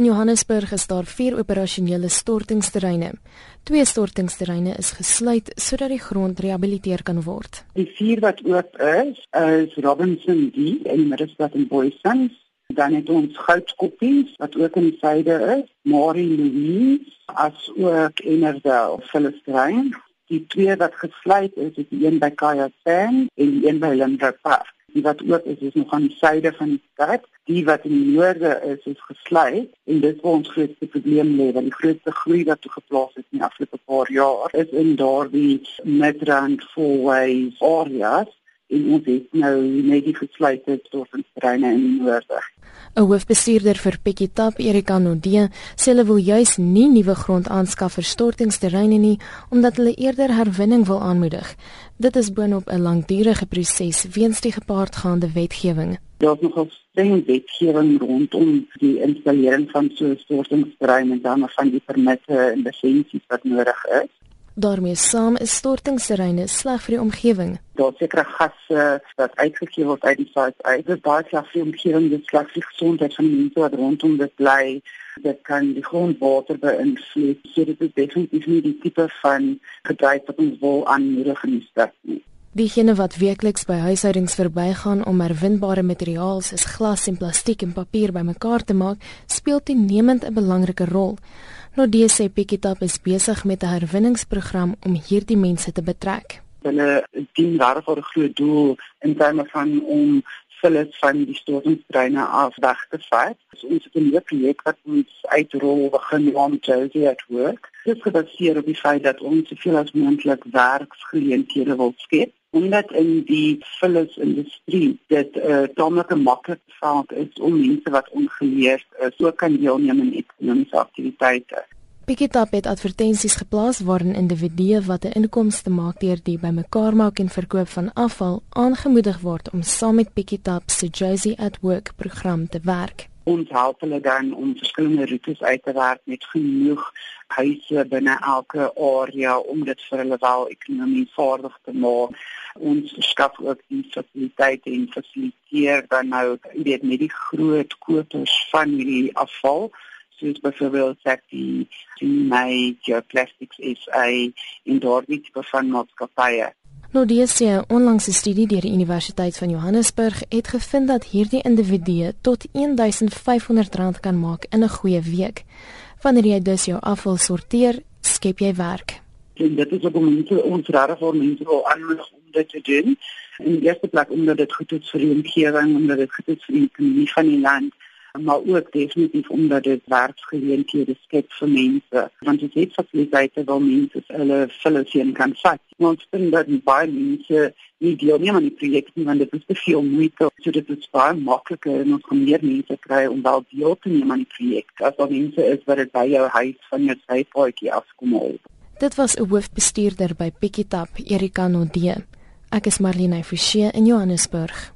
In Johannesburg is daar vier operasionele stortingsterreine. Twee stortingsterreine is gesluit sodat die grond rehabiliteer kan word. Die vier wat oop is, is Robinson D in die middestad in Boysans. Dan het ons Goudkoppies wat ook in die suide is, Marie Louise as ook Enerdale Philisterine. Die twee wat gesluit is, is die een by Kaya Sand en die een by Limburg Park die wat oop is is nog aan die suide van die stad. Die wat in die noorde is is gesluit. En dit waar ons grootste probleem lê want die grootste groei wat toe geplaas het in die afgelope paar jaar is in daardie midrand fourways areas en ons het nou net die gesluite stortingsterreine in die noorde 'n Hoofbestuurder vir Pikitap, Erika Nodee, sê hulle wil juis nie nuwe grond aanskaf vir stortingsterreine nie, omdat hulle eerder herwinning wil aanmoedig. Dit is boonop 'n langdurige proses weens die gepaardgaande wetgewing. Daar is nogal streng wetgewing rondom die installering van so 'n stortingsterrein en dan van die permitte en lisensies wat nodig is daarmee saam is stortingsterreine sleg vir die omgewing. Daar seker gasse wat uitgegee word uit die site uit. Dit is baie sleg vir die omgewing, dit sleg vir die gesondheid van mense wat rondom dit bly. Dit kan die grondwater beïnvloed. So dit is definitief nie die tipe van bedryf wat ons wil aanmoedig in die stad nie. Diegene wat werkliks by huishoudings verbygaan om herwinbare materiaal soos glas en plastiek en papier bymekaar te maak, speel toenemend 'n belangrike rol. Nou DC Pikitap is besig met 'n herwinningsprogram om hierdie mense te betrek. Hulle dien daarvoor 'n groot doel in terme van om vullis van die stortingstreine af weg te vat. So ons het 'n nuwe projek wat ons uitrol begin om Josie at work. Dit is gebaseer op die feit dat ons soveel as moontlik werksgeleenthede wil skep omdat in die vullisindustrie dit 'n uh, tamelike maklike saak is om mense wat ongeleerd is, so kan deelneem aan ekonomiese aktiwiteite. Piketap het advertensies geplaas waarin individue wat 'n inkomste maak deur die bymekaar maak en verkoop van afval aangemoedig word om saam met Piketap se Josie at Work program te werk ons help hulle dan om verskillende roetes uit te werk met genoeg huise binne elke area om dit vir hulle wel ekonomies vaardig te maak. Ons skep ook die fasiliteite en fasiliteer dan nou weet met die groot kopers van hierdie afval soos byvoorbeeld sê die die my plastics is 'n indoor tipe van maatskappye Nou die se onlangse studie deur die Universiteit van Johannesburg het gevind dat hierdie individue tot R1500 kan maak in 'n goeie week. Wanneer jy dus jou afval sorteer, skep jy werk. En dit is op mense ons rare vir mense wil aanmoedig om dit te doen. In die eerste plek omdat dit goed is vir die omgewing, omdat dit goed is vir die ekonomie van die land maar ook definitief omdat dit werksgeleenthede skep vir mense. Want dit het fasiliteite waar mense hulle fellowship kan vat. Ons vind dat baie mense nie deelneem aan die projek nie want dit is te veel moeite. So dit is baie makliker en ons kan meer mense kry om wel deel te neem aan die projek as daar mense is wat dit by jou huis van jou sypaadjie afkom al dit was 'n hoofbestuurder by Pikitap Erika Nodee. Ek is Marlene Forsie in Johannesburg